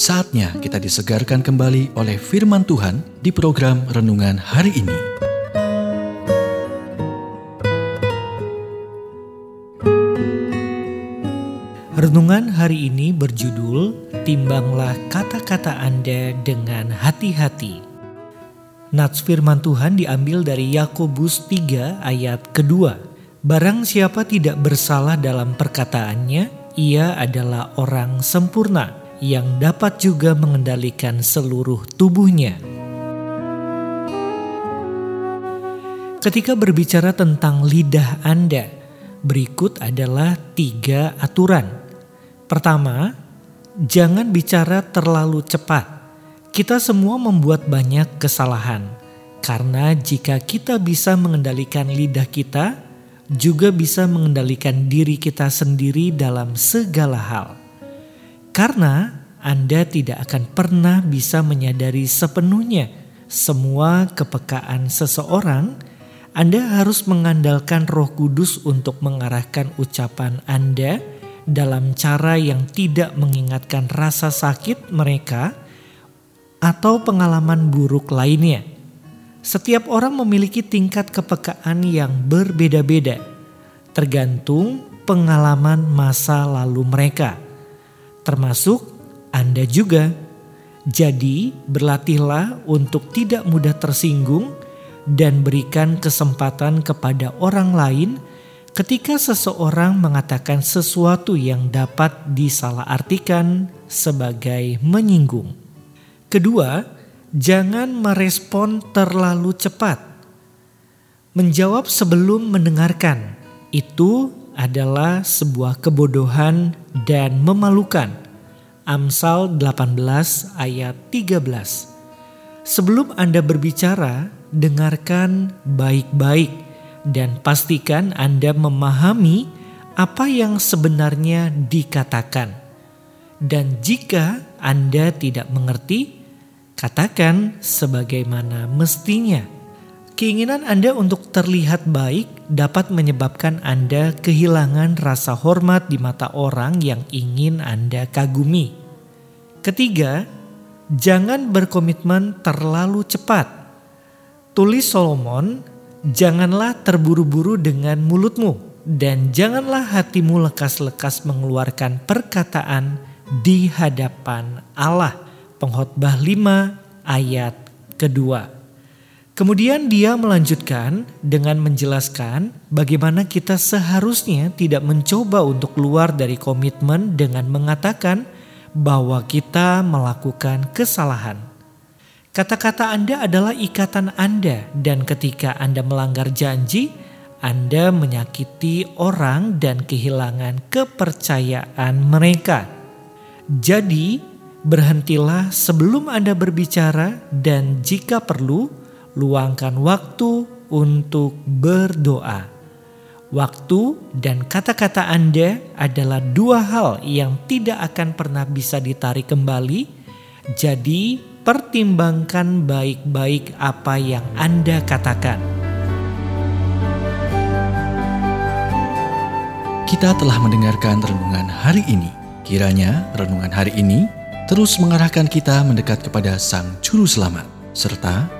Saatnya kita disegarkan kembali oleh firman Tuhan di program renungan hari ini. Renungan hari ini berjudul Timbanglah kata-kata Anda dengan hati-hati. Nats firman Tuhan diambil dari Yakobus 3 ayat kedua. Barang siapa tidak bersalah dalam perkataannya, ia adalah orang sempurna yang dapat juga mengendalikan seluruh tubuhnya. Ketika berbicara tentang lidah Anda, berikut adalah tiga aturan. Pertama, jangan bicara terlalu cepat. Kita semua membuat banyak kesalahan, karena jika kita bisa mengendalikan lidah kita, juga bisa mengendalikan diri kita sendiri dalam segala hal. Karena Anda tidak akan pernah bisa menyadari sepenuhnya semua kepekaan seseorang, Anda harus mengandalkan Roh Kudus untuk mengarahkan ucapan Anda dalam cara yang tidak mengingatkan rasa sakit mereka atau pengalaman buruk lainnya. Setiap orang memiliki tingkat kepekaan yang berbeda-beda, tergantung pengalaman masa lalu mereka termasuk Anda juga. Jadi, berlatihlah untuk tidak mudah tersinggung dan berikan kesempatan kepada orang lain ketika seseorang mengatakan sesuatu yang dapat disalahartikan sebagai menyinggung. Kedua, jangan merespon terlalu cepat. Menjawab sebelum mendengarkan itu adalah sebuah kebodohan dan memalukan. Amsal 18 ayat 13. Sebelum Anda berbicara, dengarkan baik-baik dan pastikan Anda memahami apa yang sebenarnya dikatakan. Dan jika Anda tidak mengerti, katakan sebagaimana mestinya. Keinginan Anda untuk terlihat baik dapat menyebabkan Anda kehilangan rasa hormat di mata orang yang ingin Anda kagumi. Ketiga, jangan berkomitmen terlalu cepat. Tulis Solomon, janganlah terburu-buru dengan mulutmu dan janganlah hatimu lekas-lekas mengeluarkan perkataan di hadapan Allah. Pengkhotbah 5 ayat kedua. Kemudian dia melanjutkan dengan menjelaskan bagaimana kita seharusnya tidak mencoba untuk keluar dari komitmen dengan mengatakan bahwa kita melakukan kesalahan. Kata-kata Anda adalah ikatan Anda dan ketika Anda melanggar janji, Anda menyakiti orang dan kehilangan kepercayaan mereka. Jadi, berhentilah sebelum Anda berbicara dan jika perlu, luangkan waktu untuk berdoa. Waktu dan kata-kata Anda adalah dua hal yang tidak akan pernah bisa ditarik kembali. Jadi, pertimbangkan baik-baik apa yang Anda katakan. Kita telah mendengarkan renungan hari ini. Kiranya renungan hari ini terus mengarahkan kita mendekat kepada Sang Juru Selamat, serta